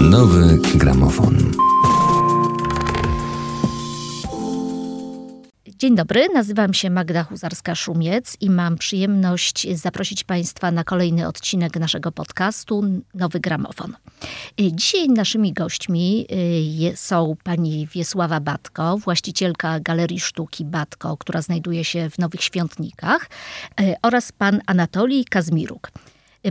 Nowy gramofon. Dzień dobry, nazywam się Magda Huzarska-Szumiec i mam przyjemność zaprosić Państwa na kolejny odcinek naszego podcastu Nowy Gramofon. Dzisiaj naszymi gośćmi y, są pani Wiesława Batko, właścicielka Galerii Sztuki Batko, która znajduje się w Nowych Świątnikach y, oraz pan Anatolij Kazmiruk.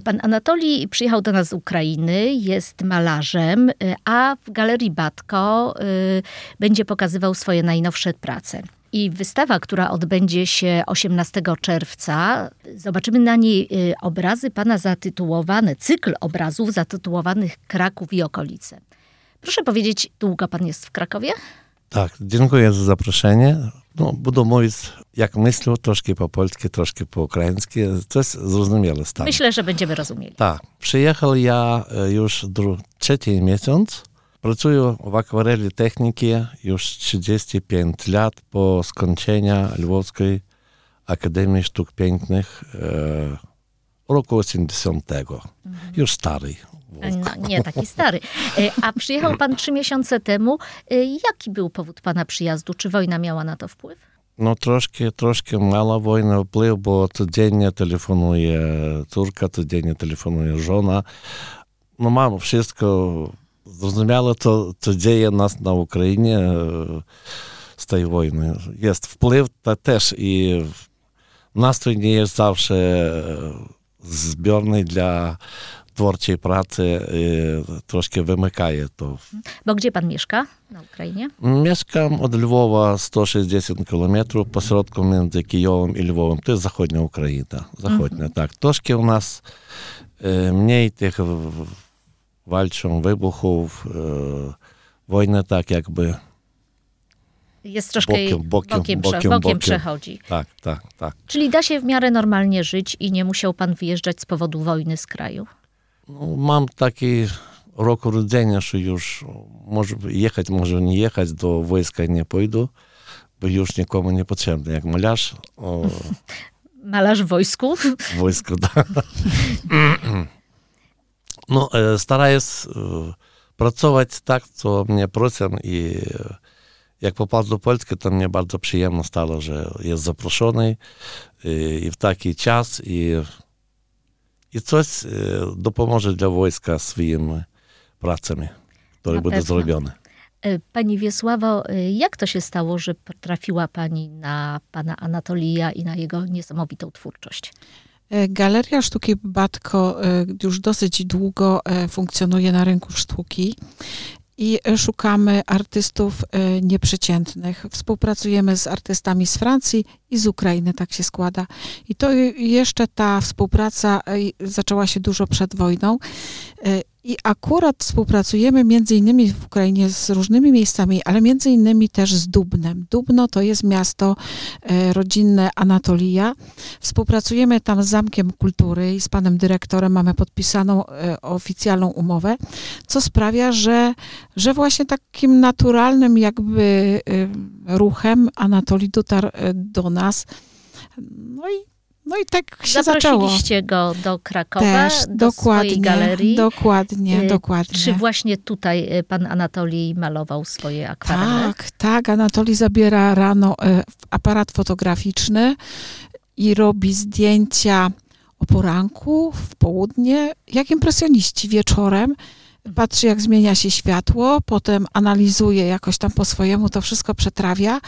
Pan Anatolij przyjechał do nas z Ukrainy, jest malarzem, a w Galerii Batko y, będzie pokazywał swoje najnowsze prace. I wystawa, która odbędzie się 18 czerwca, zobaczymy na niej obrazy pana zatytułowane, cykl obrazów zatytułowanych Kraków i okolice. Proszę powiedzieć, długo pan jest w Krakowie? Tak, dziękuję za zaproszenie. No, budu mówić, jak myślę, troszkę po polsku, troszkę po ukraińsku. To jest zrozumiałe stanie. Myślę, że będziemy rozumieli. Tak. Przyjechał ja już trzeci miesiąc. Pracuję w akwareli techniki już 35 lat po skończeniu Lwowskiej Akademii Sztuk Pięknych e, roku 80. Mhm. Już stary. No, nie taki stary. A przyjechał pan trzy miesiące temu. Jaki był powód pana przyjazdu? Czy wojna miała na to wpływ? No troszkę, troszkę mała wojna wpływ, bo codziennie telefonuje córka, codziennie telefonuje żona. No mam wszystko zrozumiałe, co, co dzieje nas na Ukrainie z tej wojny. Jest wpływ to też i nastrój nie jest zawsze zbiorny dla twórczej pracy troszkę wymykaje to. Bo gdzie pan mieszka na Ukrainie? Mieszkam od Lwowa 160 km, pośrodku między Kijowem i Lwowem. To jest zachodnia Ukraina. Zachodnia, mm -hmm. tak. Troszkę u nas mniej tych walczą wybuchów, wojna tak jakby jest troszkę bokiem, bokiem, bokiem, bokiem, bokiem przechodzi. Tak, tak, tak. Czyli da się w miarę normalnie żyć i nie musiał pan wyjeżdżać z powodu wojny z kraju? no, mam taki rok urodzenia, że już może jechać, może nie jechać, do wojska nie pójdę, bo już nikomu nie potrzebny, jak malarz. O... Malarz w wojsku? W wojsku, tak. no, e, staraję się e, pracować tak, co mnie proszą i e, jak popadł do Polski, to mnie bardzo przyjemno stało, że jest zaproszony i w taki czas i i coś dopomoże dla wojska swoimi pracami, które będą zrobione. Pani Wiesławo, jak to się stało, że trafiła Pani na pana Anatolija i na jego niesamowitą twórczość? Galeria Sztuki Batko już dosyć długo funkcjonuje na rynku sztuki i szukamy artystów nieprzeciętnych. Współpracujemy z artystami z Francji i z Ukrainy, tak się składa. I to jeszcze ta współpraca zaczęła się dużo przed wojną. I akurat współpracujemy między innymi w Ukrainie z różnymi miejscami, ale między innymi też z Dubnem. Dubno to jest miasto e, rodzinne Anatolija. Współpracujemy tam z Zamkiem Kultury i z panem dyrektorem mamy podpisaną e, oficjalną umowę, co sprawia, że, że właśnie takim naturalnym jakby e, ruchem Anatolii dotarł do nas. No i no i tak się zaczęło. Zaprosiliście go do Krakowa, Też, do dokładnie, swojej galerii. Dokładnie, dokładnie. Czy właśnie tutaj pan Anatolij malował swoje akwarele? Tak, tak. Anatolij zabiera rano aparat fotograficzny i robi zdjęcia o poranku, w południe, jak impresjoniści wieczorem patrzy, jak zmienia się światło, potem analizuje jakoś tam po swojemu, to wszystko przetrawia,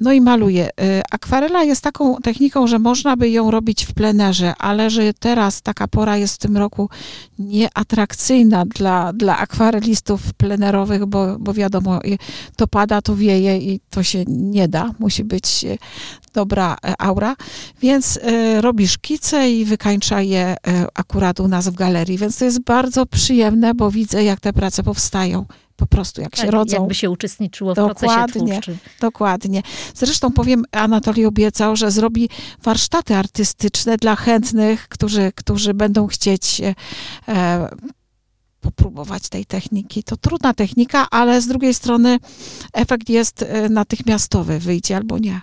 no i maluje. Akwarela jest taką techniką, że można by ją robić w plenerze, ale że teraz taka pora jest w tym roku nieatrakcyjna dla, dla akwarelistów plenerowych, bo, bo wiadomo, to pada, to wieje i to się nie da. Musi być dobra aura, więc y, robi szkice i wykańcza je y, akurat u nas w galerii, więc to jest bardzo przyjemne, bo widzę, jak te prace powstają. Po prostu, jak tak, się rodzą. Jakby się uczestniczyło w dokładnie, procesie twórczym. Dokładnie. Zresztą powiem, Anatolii obiecał, że zrobi warsztaty artystyczne dla chętnych, którzy, którzy będą chcieć e, popróbować tej techniki. To trudna technika, ale z drugiej strony efekt jest natychmiastowy, wyjdzie albo nie.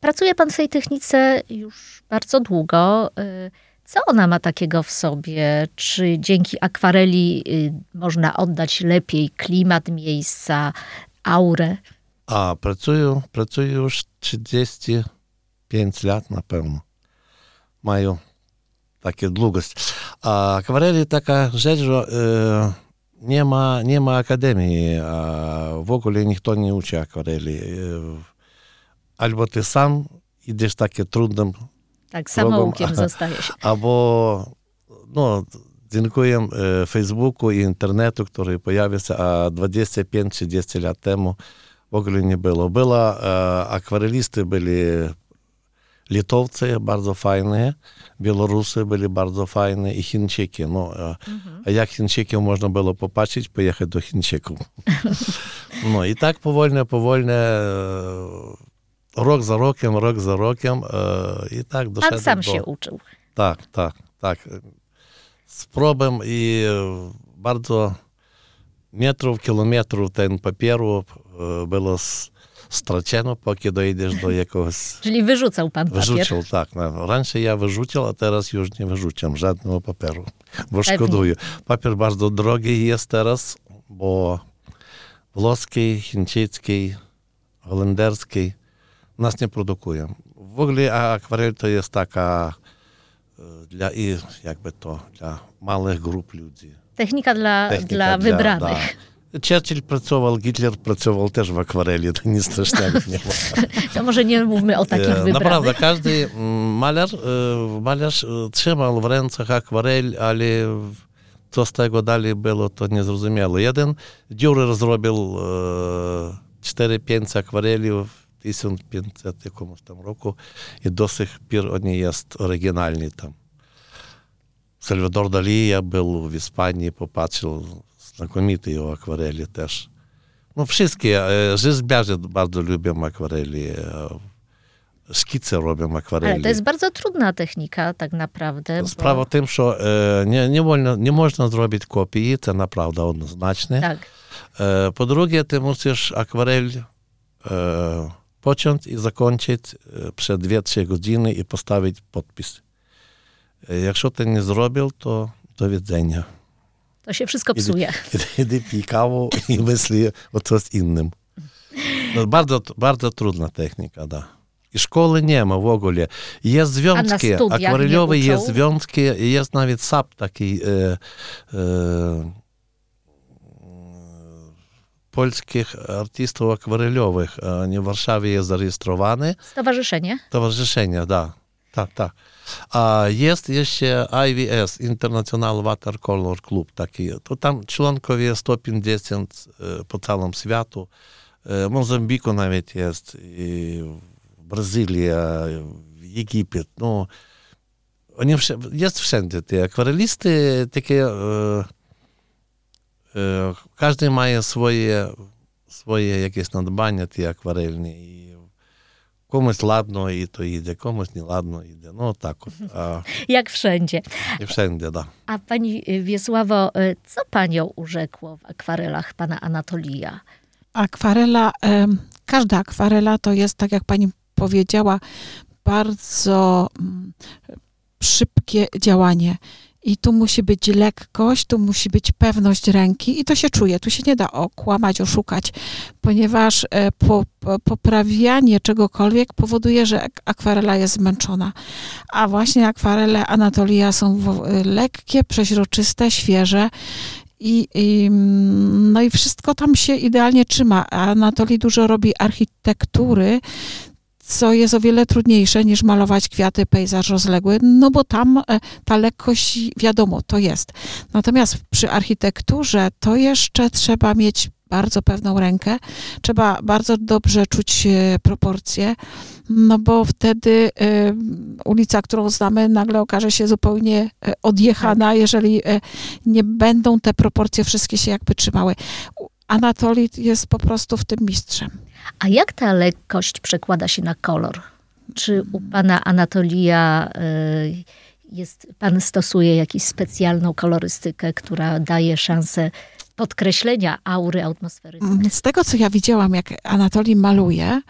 Pracuje pan w tej technice już bardzo długo. Co ona ma takiego w sobie? Czy dzięki akwareli y, można oddać lepiej klimat miejsca, aurę? A pracuję, pracuję już 35 lat na pewno. Mają takie długość. A akwareli taka rzecz, że e, nie, ma, nie ma akademii, a w ogóle nikt nie uczy akwareli. E, albo ty sam idziesz takie trudnym Tak, samoukiem zostaje się. albo no, dziękuję e, Facebooku i internetu, który pojawił się a 25-30 lat temu w ogóle nie było. Było e, akwarelisty byli Litowcy bardzo fajne, Białorusy byli bardzo fajne i Chińczyki. No, a, a jak Chińczyków można było popatrzeć, pojechać do Chińczyków. No i tak powolnie, powolnie, e, rok za rokiem, rok za rokiem e, i tak doszedłem Pan sam do... się uczył. Tak, tak, tak. Z probem i e, bardzo metrów, kilometrów ten papieru e, było s- straceno, póki dojdziesz do jakiegoś... Czyli wyrzucał pan papier. Wyrzucił, tak. No. Rańsze ja wyrzucił, a teraz już nie wyrzucam żadnego papieru, bo szkoduję. Papier bardzo drogi jest teraz, bo włoski, chińczycki, holenderski nas nie produkują. W ogóle akwarel to jest taka e, dla, i jakby to, dla małych grup ludzi. Technika dla, Technika dla wybranych. da. Churchill pracował, Hitler pracował też w akwareli, to nic strasznego nie ma. To może nie mówmy o takich E, wybranych. Naprawdę, każdy mm, malarz, e, malarz trzymał w rękach akwarel, ale co z tego dalej było, to nie zrozumiało. Jeden Dürer zrobił e, 4-5 akwareli 1500 якомусь там року, і до сих пір вони є оригінальні там. Сальвадор Далі я був в Іспанії, побачив знакоміті його акварелі теж. Ну, всі, Rzeźbiarze bardzo lubią akwareli, szkice robią akwareli. Ale to jest bardzo trudna technika tak naprawdę. Sprawa bo... w tym, że nie, nie, wolno, nie można zrobić kopii, to naprawdę однозначne. Tak. Po drugie, ty musisz akwarel rozpocząć i zakończyć e, przez 2-3 godziny i postawić podpis. E, Jakщо ten nie zrobił, to do widzenia. To się wszystko psuje. Wtedy pij kawę i myśli o coś innym. No, bardzo, bardzo trudna technika, da. I szkoły nie ma w ogóle. Jest związki, akwarelowe jest związki, jest nawet SAP taki e, e, polskich artystów akwareliowych. Oni w Warszawie jest zarejestrowany. Stowarzyszenie? Towarzyszenie, da. Tak, tak. A jest jeszcze IWS, International Watercolor Club taki. To tam członkowie 150 e, po całym światu. E, W Mozambiku nawet jest, i Brazylia, Egipt. No, oni wsz- jest wszędzie te akwarelisty takie e, e, każdy ma swoje, swoje jakieś nadbania te akwarelne i комусь ладно і то йде, комусь не ладно йде. Ну так от. А, Jak wszędzie. і wszędzie, да. A pani y, Wiesławo, y, co panią urzekło w akwarelach pana Anatolija? Akwarela, em, każda akwarela to jest, tak jak pani powiedziała, bardzo mm, szybkie działanie. I tu musi być lekkość, tu musi być pewność ręki i to się czuje. Tu się nie da okłamać, oszukać, ponieważ e, po, po, poprawianie czegokolwiek powoduje, że ak- akwarela jest zmęczona. A właśnie akwarele Anatolia są w, lekkie, przeźroczyste, świeże i, i, mm, no i wszystko tam się idealnie trzyma. A Anatolii dużo robi architektury, co jest o wiele trudniejsze niż malować kwiaty, pejzaż rozległy, no bo tam e, ta lekkość, wiadomo, to jest. Natomiast przy architekturze to jeszcze trzeba mieć bardzo pewną rękę, trzeba bardzo dobrze czuć e, proporcje, no bo wtedy e, ulica, którą znamy, nagle okaże się zupełnie odjechana, jeżeli e, nie będą te proporcje wszystkie się jakby trzymały. Anatolit jest po prostu w tym mistrzem. A jak ta lekkość przekłada się na kolor? Czy u pana Anatolija y, jest, pan stosuje jakąś specjalną kolorystykę, która daje szansę podkreślenia aury atmosfery. Mm, z tego, co ja widziałam, jak Anatolii maluje,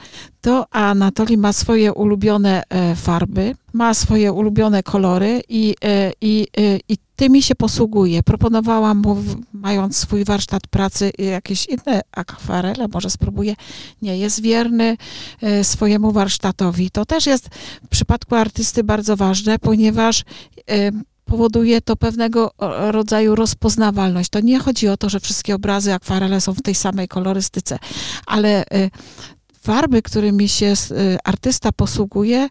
to Anatolii ma swoje ulubione e, farby, ma swoje ulubione kolory i, e, i, e, i tymi się posługuje. Proponowałam mu, mając swój warsztat pracy, jakieś inne akwarele, może spróbuję. Nie, jest wierny swojemu warsztatowi. To też jest w przypadku artysty bardzo ważne, ponieważ powoduje to pewnego rodzaju rozpoznawalność. To nie chodzi o to, że wszystkie obrazy akwarele są w tej samej kolorystyce, ale y, farby, którymi się y, artysta posługuje,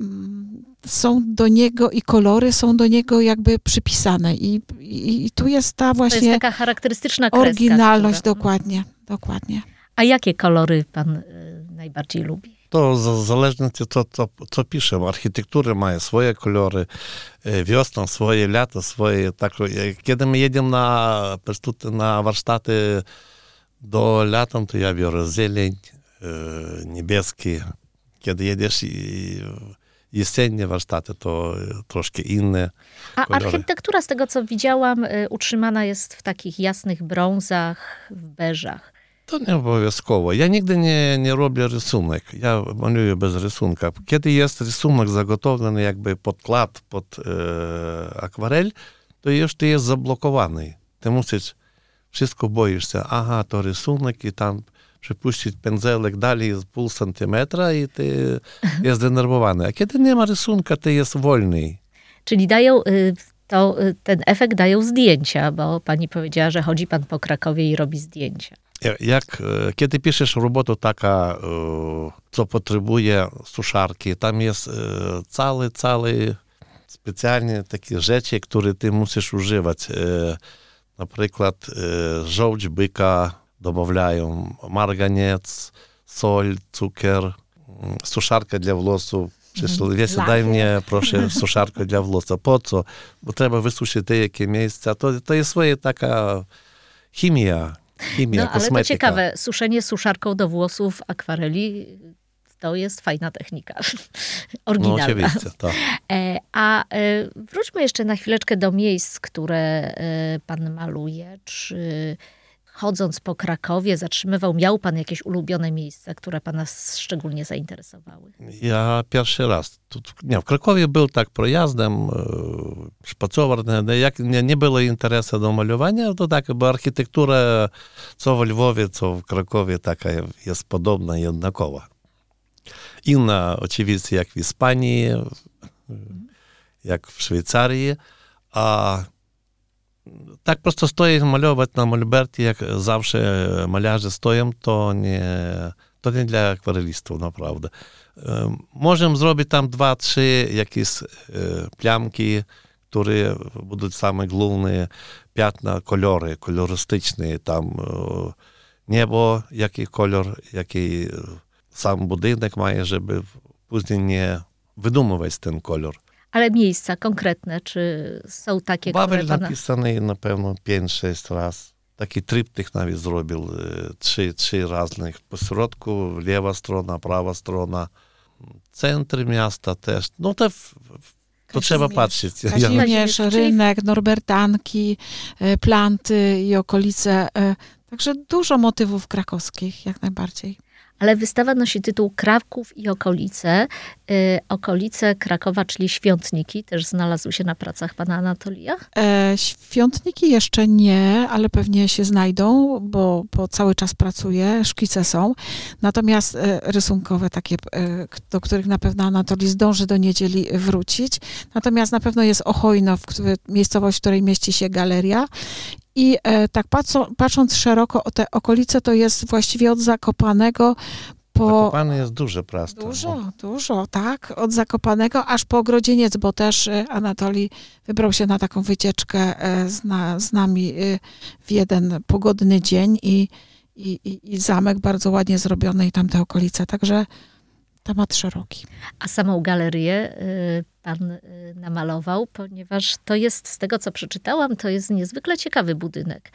mm, są do niego i kolory są do niego jakby przypisane. I, i, i tu jest ta właśnie. To jest taka charakterystyczna kreska, Oryginalność, która... dokładnie, dokładnie. A jakie kolory pan y, najbardziej lubi? To w zależności co, co, co piszę. Architektura ma swoje kolory, wiosna swoje, lato swoje. Tak, kiedy my jedziemy na, na warsztaty do latem, to ja biorę zieleń, niebieski. Kiedy jedziesz i jesiennie warsztaty, to troszkę inne. A kolory. architektura, z tego co widziałam, utrzymana jest w takich jasnych brązach, w beżach. To nie obowiązkowo. Ja nigdy nie, nie robię rysunek. Ja maluję bez rysunka. Kiedy jest rysunek zagotowiony, jakby podklad pod e, akwarel, to już ty jest zablokowany. Ty musisz, wszystko boisz się, aha, to rysunek i tam przepuścić pędzelek dalej z pół centymetra i ty jest zdenerwowany. A kiedy nie ma rysunka, ty jest wolny. Czyli dają, y, to, y, ten efekt dają zdjęcia, bo pani powiedziała, że chodzi pan po Krakowie i robi zdjęcia. Jak, kiedy piszesz robotę taka, co potrzebuje suszarki, tam jest cały, cały specjalnie takie rzeczy, które ty musisz używać. Na przykład żołdź byka dodają, marganiec, sol, cukier, suszarka dla włosów. Przyszło, Wiecie, daj mnie proszę suszarkę dla włosów. Po co? Bo trzeba wysuszyć te jakie miejsca. To, to jest swoja taka chemia, Chemia, no, ale to ciekawe, suszenie suszarką do włosów akwareli to jest fajna technika. Oryginalna. No oczywiście, tak. A e, wróćmy jeszcze na chwileczkę do miejsc, które e, pan maluje. Czy chodząc po Krakowie, zatrzymywał, miał pan jakieś ulubione miejsca, które pana szczególnie zainteresowały? Ja pierwszy raz. nie, w Krakowie był tak projazdem, spacował, jak nie, nie było interesu do malowania, to tak, bo architektura co w Lwowie, co w Krakowie taka jest podobna, jednakowa. Inna oczywiście jak w Hiszpanii, jak w Szwajcarii, a tak prosto stoić, malować na molberті, jak zawsze malarze stoją, to nie, to nie dla akwarelistów, naprawdę. Możemy zrobić tam dwa, trzy jakieś plamki, które będą same główne piętna, kolory, kolorystyczne, tam niebo, jaki kolor, jaki sam budynek ma, żeby później nie wydumować ten kolor. Ale miejsca konkretne, czy są takie, Babel które pana... napisany na pewno 5-6 raz. Taki tryptych nawet zrobił, trzy, trzy różnych. Po środku lewa strona, prawa strona, centrum miasta też. No to, to trzeba patrzeć. Kazimierz, rynek, Norbertanki, planty i okolice. Także dużo motywów krakowskich, jak najbardziej ale wystawa nosi tytuł Kraków i okolice. Y, okolice Krakowa, czyli świątniki, też znalazły się na pracach pana Anatolia? E, świątniki jeszcze nie, ale pewnie się znajdą, bo, bo cały czas pracuję, szkice są. Natomiast e, rysunkowe takie, e, do których na pewno Anatolii zdąży do niedzieli wrócić. Natomiast na pewno jest Ochojno, w, miejscowość, w której mieści się galeria i e, tak patrzą, patrząc szeroko o te okolice, to jest właściwie od Zakopanego po... Zakopany jest duże prosto. Dużo, no. dużo, tak. Od Zakopanego aż po Ogrodzieniec, bo też e, Anatolii wybrał się na taką wycieczkę e, z, na, z nami w jeden pogodny dzień i, i, i zamek bardzo ładnie zrobiony i tamte okolice. Także temat szeroki. A samą galerię pan y, namalował, ponieważ to jest, z tego co przeczytałam, to jest niezwykle ciekawy budynek.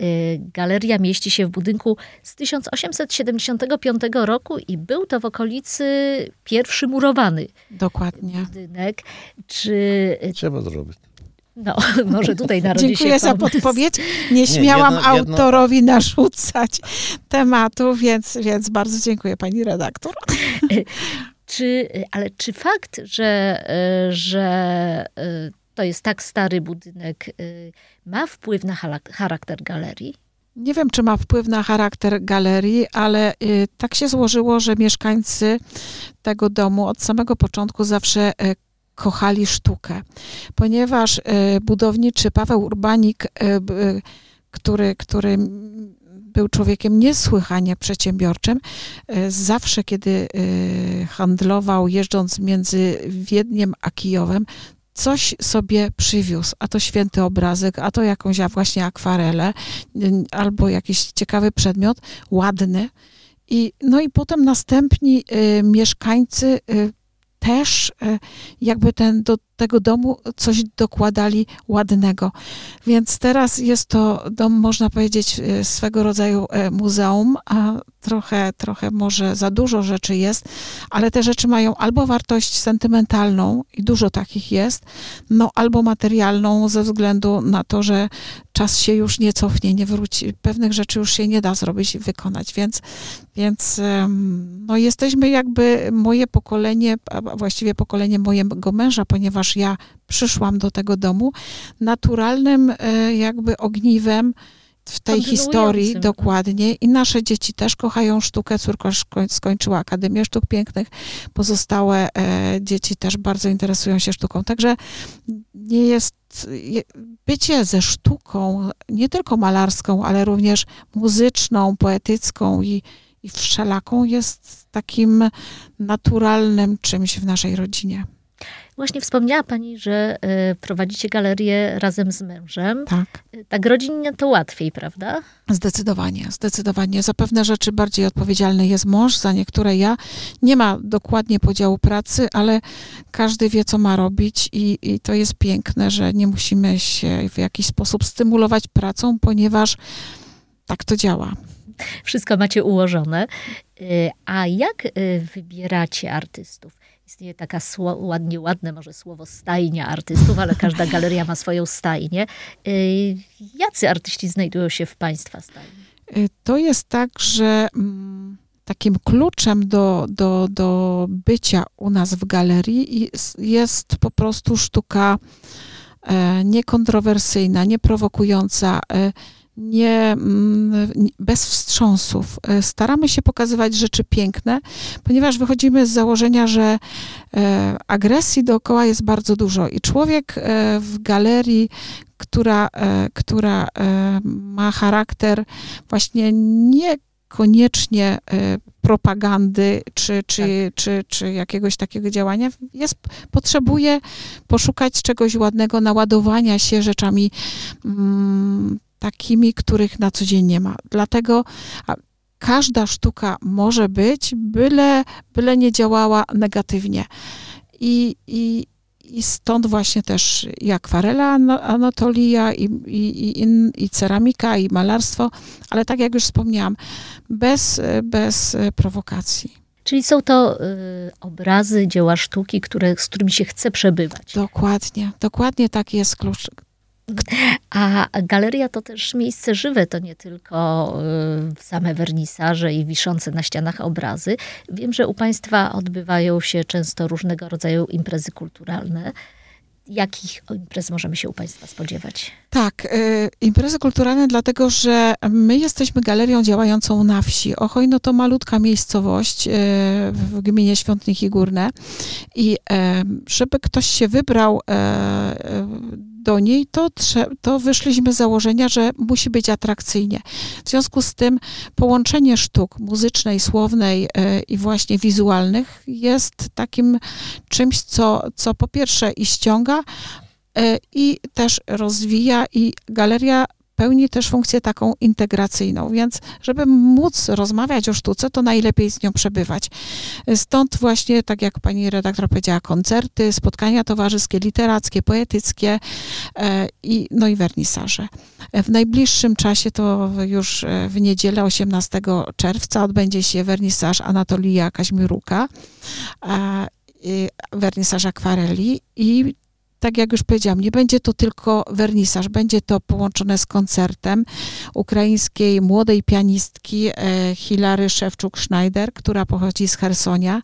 Y, galeria mieści się w budynku z 1875 roku i był to w okolicy pierwszy murowany Dokładnie. budynek. Czy... Trzeba zrobić. No, może tutaj narodzi Dziękuję się za podpowiedź. Nie śmiałam jedno- jedno- autorowi narzucać tematu, więc, więc bardzo dziękuję pani redaktor. Czy, ale czy fakt, że, y, że y, to jest tak stary budynek, y, ma wpływ na charakter galerii? Nie wiem, czy ma wpływ na charakter galerii, ale y, tak się złożyło, że mieszkańcy tego domu od samego początku zawsze y, kochali sztukę, ponieważ y, budowniczy Paweł Urbanik, y, y, który, który był człowiekiem niesłychanie przedsiębiorczym, y, zawsze kiedy y, handlował jeżdżąc między Wiedniem a Kijowem, coś sobie przywiózł, a to święty obrazek, a to jakąś właśnie akwarelę, albo jakiś ciekawy przedmiot, ładny. I, no i potem następni y, mieszkańcy y, też y, jakby ten, do tego domu coś dokładali ładnego. Więc teraz jest to dom, można powiedzieć, y, swego rodzaju y, muzeum, a trochę, trochę może za dużo rzeczy jest, ale te rzeczy mają albo wartość sentymentalną i dużo takich jest, no albo materialną ze względu na to, że czas się już nie cofnie, nie wróci. Pewnych rzeczy już się nie da zrobić i wykonać, więc, więc no jesteśmy jakby moje pokolenie, właściwie pokolenie mojego męża, ponieważ ja przyszłam do tego domu, naturalnym e, jakby ogniwem w tej historii dokładnie i nasze dzieci też kochają sztukę. Córka skończyła Akademię Sztuk Pięknych, pozostałe e, dzieci też bardzo interesują się sztuką. Także nie jest je- bycie ze sztuką, nie tylko malarską, ale również muzyczną, poetycką i, i wszelaką jest takim naturalnym czymś w naszej rodzinie. Właśnie wspomniała Pani, że y, prowadzicie galerię razem z mężem. Tak. Y, Tak rodzinnie to łatwiej, prawda? Zdecydowanie, zdecydowanie. Za pewne rzeczy bardziej odpowiedzialny jest mąż, za niektóre ja. Nie ma dokładnie podziału pracy, ale każdy wie, co ma robić i, i to jest piękne, że nie musimy się w jakiś sposób stymulować pracą, ponieważ tak to działa. Wszystko macie ułożone. Y, A jak wybieracie artystów? Istnieje taka ładnie, ładne może słowo stajnia artystów, ale każda galeria ma swoją stajnię. Y, Jacy artyści znajdują się w Państwa stajni? Y, To jest tak, że mm, takim kluczem do, do, do bycia u nas w galerii jest, po prostu sztuka e, niekontrowersyjna, nieprowokująca, e, nie, mm, nie- bez wstrząsów. E, Staramy się pokazywać rzeczy piękne, ponieważ wychodzimy z założenia, że e, agresji dookoła jest bardzo dużo i człowiek e, w galerii, która, która ma charakter właśnie niekoniecznie e, propagandy czy, czy, czy, czy jakiegoś takiego działania, jest, potrzebuje poszukać czegoś ładnego, naładowania się rzeczami mm, takimi, których na co dzień nie ma. Dlatego każda sztuka może być, byle, byle nie działała negatywnie. I, i, i stąd właśnie też i akwarela Anatolia, i, i, i, ceramika, i malarstwo, ale tak jak już wspomniałam, bez, bez prowokacji. Czyli są to y, obrazy, dzieła sztuki, które, z którymi się chce przebywać. Dokładnie, dokładnie tak jest klucz. A galeria to też miejsce żywe, to nie tylko y, same wernisaże i wiszące na ścianach obrazy. Wiem, że u Państwa odbywają się często różnego rodzaju imprezy kulturalne. Jakich imprez możemy się u Państwa spodziewać? Tak, y, imprezy kulturalne, dlatego że my jesteśmy galerią działającą na wsi. Ochojno to malutka miejscowość y, w gminie Świątniki Górne i e, żeby ktoś się wybrał e, e, do niej, to, to wyszliśmy z założenia, że musi być atrakcyjnie. W związku z tym połączenie sztuk muzycznej, słownej e, i właśnie wizualnych jest takim czymś, co, co po pierwsze i ściąga, e, i też rozwija i galeria pełni też funkcję taką integracyjną, więc żeby móc rozmawiać o sztuce, to najlepiej z nią przebywać. Stąd właśnie, tak jak pani redaktor powiedziała, koncerty, spotkania towarzyskie, literackie, poetyckie e, i, no i wernisaże. E, W najbliższym czasie, to już e, w niedzielę 18 czerwca odbędzie się wernisaż Anatolia Kaźmiruka, wernisaż akwareli i tak jak już powiedziałam, nie będzie to tylko wernisaż, będzie to połączone z koncertem ukraińskiej młodej pianistki e, Hilary Szewczuk-Schneider, która pochodzi z Hersonia.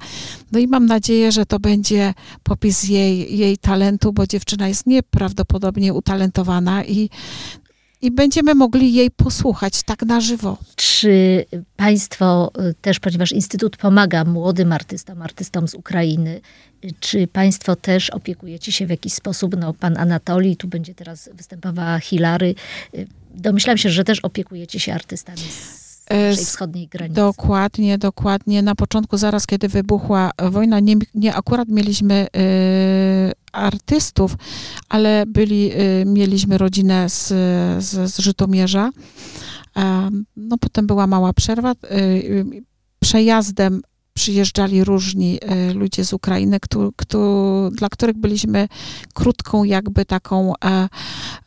No i mam nadzieję, że to będzie popis jej, jej talentu, bo dziewczyna jest nieprawdopodobnie utalentowana i i będziemy mogli jej posłuchać tak na żywo. Czy Państwo y, też, ponieważ Instytut pomaga młodym artystom, artystom z Ukrainy, y, czy Państwo też opiekujecie się w jakiś sposób? No, pan Anatolii, tu będzie teraz występowała Hilary. Y, domyślam się, że też opiekujecie się artystami z naszej wschodniej granicy. Dokładnie, dokładnie. Na początku, zaraz kiedy wybuchła wojna, nie, nie akurat mieliśmy artystów, ale byli, y, mieliśmy rodzinę z, z, z Żytomierza. No potem była mała przerwa. Y, y, przejazdem przyjeżdżali różni ludzie z Ukrainy, kto, kto, dla których byliśmy krótką, jakby taką, e,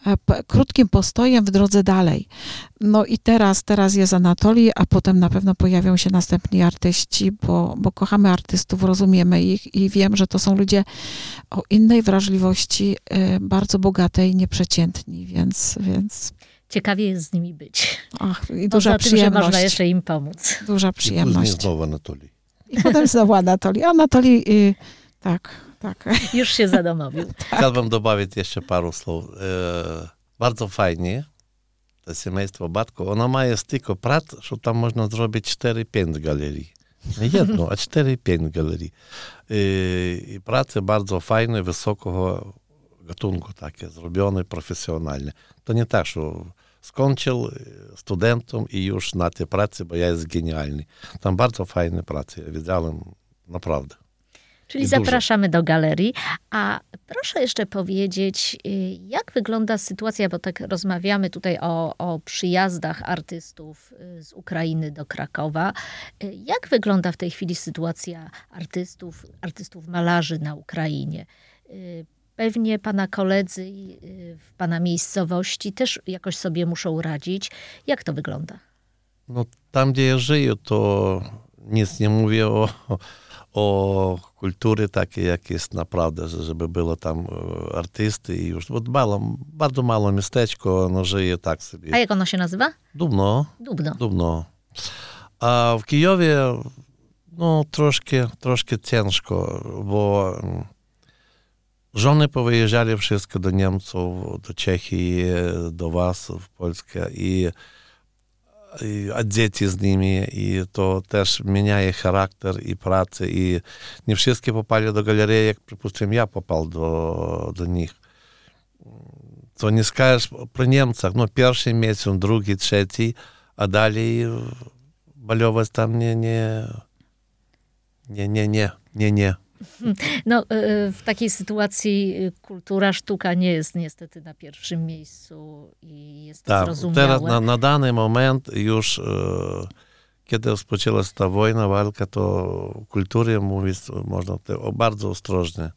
e, krótkim postojem w drodze dalej. No i teraz, teraz jest Anatolii, a potem na pewno pojawią się następni artyści, bo, bo kochamy artystów, rozumiemy ich i wiem, że to są ludzie o innej wrażliwości, e, bardzo bogatej, nieprzeciętni, więc, więc ciekawie jest z nimi być. Ach, i duża Poza przyjemność. Tym, że można jeszcze im pomóc. Duża przyjemność. I znowu Anatolii. I potem znowu Anatolii. Anatolii, y, tak, tak. Już się zadomowił. tak. Chciałbym dobawić jeszcze paru słów. E, bardzo fajnie, to семейство Batko, ono ma jest tylko prac, że tam można zrobić 4-5 galerii. Nie jedno, a 4-5 galerii. I, I prace bardzo fajne, wysokiego gatunku takie, zrobione profesjonalnie. To nie tak, że skończył studentem i już na tej pracy, bo ja jest genialny. Tam bardzo fajne prace, ja widziałem naprawdę. Czyli I zapraszamy dużo. do galerii. A proszę jeszcze powiedzieć, jak wygląda sytuacja, bo tak rozmawiamy tutaj o, o przyjazdach artystów z Ukrainy do Krakowa. Jak wygląda w tej chwili sytuacja artystów, artystów malarzy na Ukrainie? Pewnie pana koledzy y, w pana miejscowości też jakoś sobie muszą radzić. Jak to wygląda? No, tam, gdzie ja żyję, to nic nie mówię o, o kultury takiej, jak jest naprawdę, żeby było tam e, artysty i już. Bo mało, bardzo mało miasteczko, ono żyje tak sobie. A jak ono się nazywa? Dubno. Dubno. Dubno. A w Kijowie no troszkę, troszkę ciężko, bo mm, Żony powyjeżdżali wszystko do Niemców, do Czechii, do was, w Polskę i, i a dzieci z nimi i to też zmienia charakter i pracę i nie wszystkie popali do galerii, jak przypuszczam ja popał do, do nich. To nie skażesz pro Niemcach, no pierwszy miesiąc, drugi, trzeci, a dalej baliować tam nie, nie, nie, nie, nie, nie, nie. No, e, e, w takiej sytuacji e, kultura, sztuka nie jest niestety na pierwszym miejscu i jest to tak, zrozumiałe. Teraz na, na dany moment już, kiedy rozpoczęła się ta wojna, walka, to kultury mówić można to bardzo ostrożnie.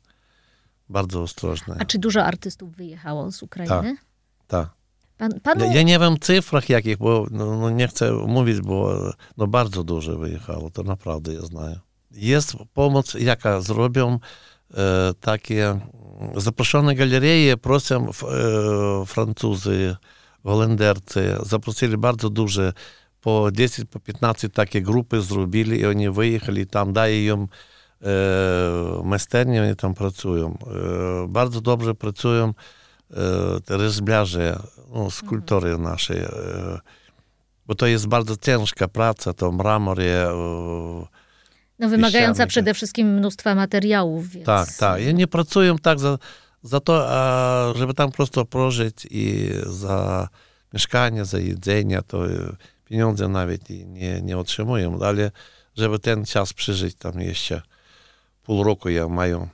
Bardzo ostrożnie. A czy dużo artystów wyjechało z Ukrainy? Tak, tak. Pan, panu... ja, ja, nie wiem cyfrach jakich, bo no, no nie chcę mówić, bo no bardzo dużo wyjechało, to naprawdę ja znaję jest pomoc, jaka zrobią e, takie zaproszone galerie, proszę e, Francuzy, Holendercy, zaprosili bardzo duże, po 10, po 15 takie grupy zrobili i oni wyjechali tam, daje im e, майстерні, oni tam pracują. E, bardzo dobrze pracują e, te rzeźbiarze, no, skulptory nasze, e, bo to jest bardzo ciężka praca, to mramor, e, no, wymagająca przede wszystkim mnóstwa materiałów. Więc... Tak, tak. I nie pracują tak za, za to, żeby tam prosto prożyć i za mieszkanie, za jedzenie, to pieniądze nawet nie, nie otrzymują, ale żeby ten czas przeżyć tam jeszcze pół roku ja mają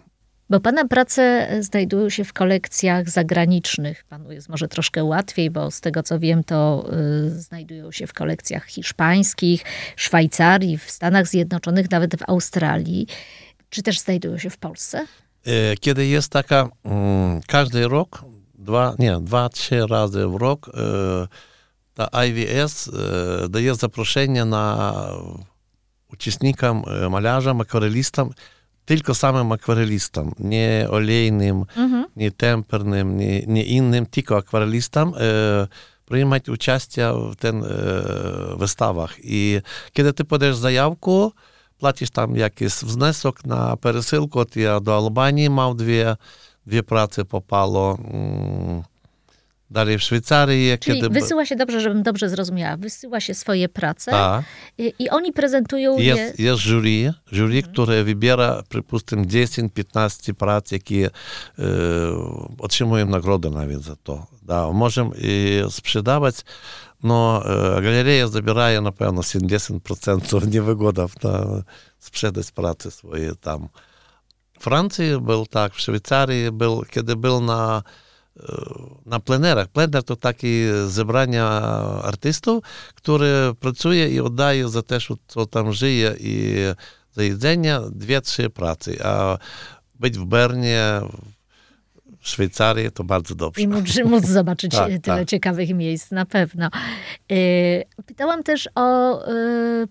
bo Pana prace znajdują się w kolekcjach zagranicznych. Panu jest może troszkę łatwiej, bo z tego co wiem, to y, znajdują się w kolekcjach hiszpańskich, Szwajcarii, w Stanach Zjednoczonych, nawet w Australii. Czy też znajdują się w Polsce? E, kiedy jest taka, mm, każdy rok, dwa, nie, dwa, trzy razy w rok, e, ta IWS e, daje zaproszenie na uczestnikom, malarzom, akwarelistom tylko samym akwarelistам, nie olejnym, Mhm. nie tempernym, nie, nie innym, tylko akwarelistom e, приймати участь в ten e, wystawach. I kiedy ty podajesz zajawkę, płacisz tam jakiś wniosek na пересилку. От я до Албанії мав дві, дві праці попало. М, Dalej w Szwajcarii, Czyli kiedy... wysyła się, dobrze, żebym dobrze zrozumiała, wysyła się swoje prace Tak. i, i oni prezentują je... Jest, jest jury, jury które wybiera, przypuśćmy, 10-15 prac, jakie e, otrzymują nagrodę nawet za to. Da, możemy e, sprzedawać, no e, galeria zabieraje na pewno 70% niewygodów na sprzedać prace swoje tam. W Francji był tak, w Szwajcarii był, kiedy był na na plenerach. Plener to takie zebrania artystów, które pracuje i oddaje za też, co tam żyje i za jedzenie, dwie, trzy pracy. A być w Bernie, w Szwajcarii to bardzo dobrze. I móc, móc zobaczyć Tak, tyle tak. ciekawych miejsc, na pewno. E, Pytałam też o e,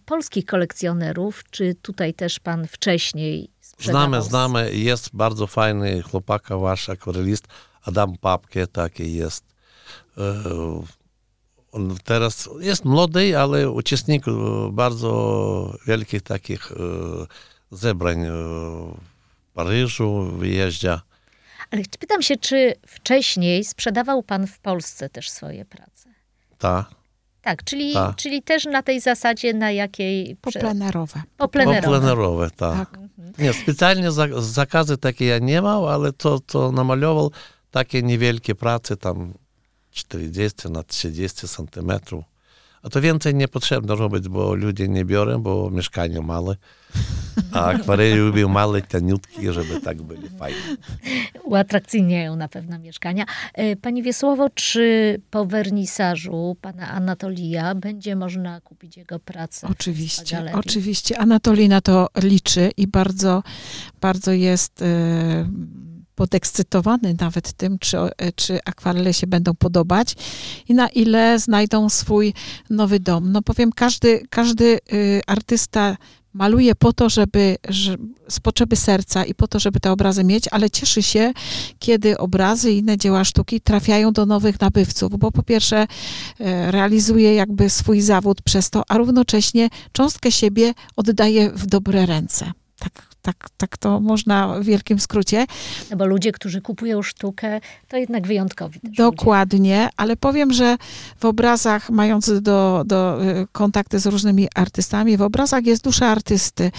polskich kolekcjonerów. Czy tutaj też pan wcześniej sprzedawał? Znamy, znamy. Jest bardzo fajny chłopaka wasz, akwarelist, Adam Papke, taki jest. E, On teraz jest młody, ale uczestnik e, bardzo wielkich takich e, zebrań w Paryżu, wyjeździa. Ale pytam się, czy wcześniej sprzedawał pan w Polsce też swoje prace? Ta. Tak, czyli, Tak. czyli też na tej zasadzie, na jakiej... Poplenerowe. Poplenerowe. Poplenerowe, tak. Tak. Nie, specjalnie za, zakazy takie ja nie miał, ale to, to namalował takie niewielkie prace, tam 40 na 30 centymetrów. A to więcej nie potrzebno robić, bo ludzie nie biorą, bo mieszkania małe. A akwarele lubią małe, taniutkie, żeby tak byli fajni. uatrakcyjniają na pewno mieszkania. E, Pani Wiesłowo, czy po wernisażu pana Anatolija będzie można kupić jego pracę? Oczywiście, oczywiście. Anatolii na to liczy i bardzo, bardzo jest e, podekscytowany nawet tym, czy, e, czy akwarele się będą podobać i na ile znajdą swój nowy dom. No powiem, każdy, każdy y, artysta maluje po to, żeby, że, z potrzeby serca i po to, żeby te obrazy mieć, ale cieszy się, kiedy obrazy i inne dzieła sztuki trafiają do nowych nabywców, bo po pierwsze e, realizuje jakby swój zawód przez to, a równocześnie cząstkę siebie oddaje w dobre ręce. Tak, tak, tak to można w wielkim skrócie. No bo ludzie, którzy kupują sztukę, to jednak wyjątkowi też ludzie. Dokładnie, ale powiem, że w obrazach, mając do, do y, kontakty z różnymi artystami, w obrazach jest dusza artysty.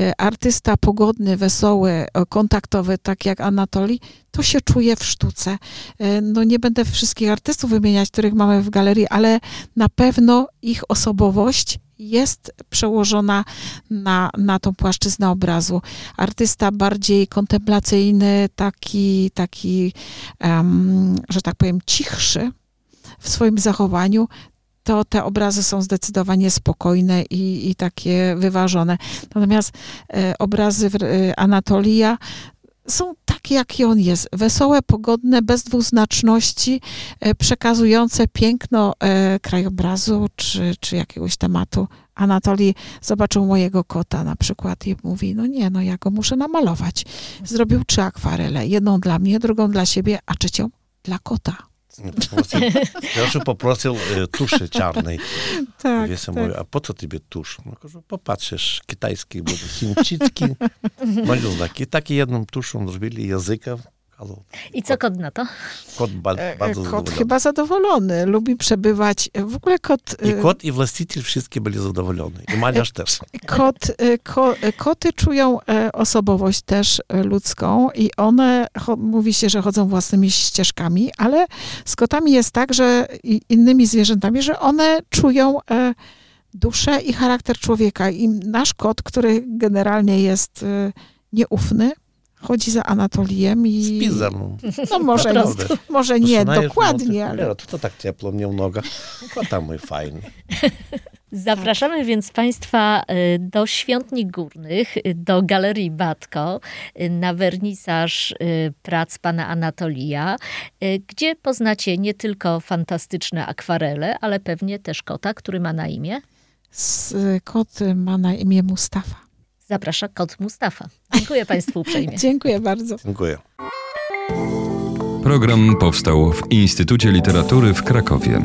Y, Artysta pogodny, wesoły, kontaktowy, tak jak Anatoli, to się czuje w sztuce. Y, No nie będę wszystkich artystów wymieniać, których mamy w galerii, ale na pewno ich osobowość jest przełożona na, na tą płaszczyznę obrazu. Artysta bardziej kontemplacyjny, taki, taki em, że tak powiem, cichszy w swoim zachowaniu, to te obrazy są zdecydowanie spokojne i, i takie wyważone. Natomiast e, obrazy w, e, Anatolia są takie, jaki on jest. Wesołe, pogodne, bez dwuznaczności, e, przekazujące piękno e, krajobrazu czy, czy jakiegoś tematu. Anatolii zobaczył mojego kota na przykład i mówi, no nie, no ja go muszę namalować. Zrobił trzy akwarele. Jedną dla mnie, drugą dla siebie, a trzecią dla kota. Poprosił, Joszu poprosił e, tuszy czarnej. Tak, Wiesz, tak. Mówię, a po co tobie tusz? No, że popatrzysz, kitajski, bo chińczycki, no, malunki. I takie jedną tuszą zrobili języka, i co kod na to? Kot ba, E, e, bardzo Kot zadowolony. chyba zadowolony, lubi przebywać. W ogóle kot, I e, kot, i właściciel wszystkie byli zadowoleni. I malarz też. kot, e, ko, e, koty czują e, osobowość też e, ludzką i one, mówi się, że chodzą własnymi ścieżkami, ale z kotami jest tak, że i innymi zwierzętami, że one czują e, duszę i charakter człowieka. I nasz kot, który generalnie jest e, nieufny, chodzi za Anatolijem i... Z pizzą. No może, Naprawdę. może nie dokładnie, no, ale... To tak ciepło mnie w nogach. Kota mój fajny. Zapraszamy więc Państwa y, do Świątni Górnych, y, do Galerii Batko, y, na wernisaż prac pana Anatolija, gdzie poznacie nie tylko fantastyczne akwarele, ale pewnie też kota, który ma na imię Kot ma na imię Mustafa. Zaprasza kot Mustafa. Dziękuję Państwu uprzejmie. Dziękuję bardzo. Dziękuję. Program powstał w Instytucie Literatury w Krakowie.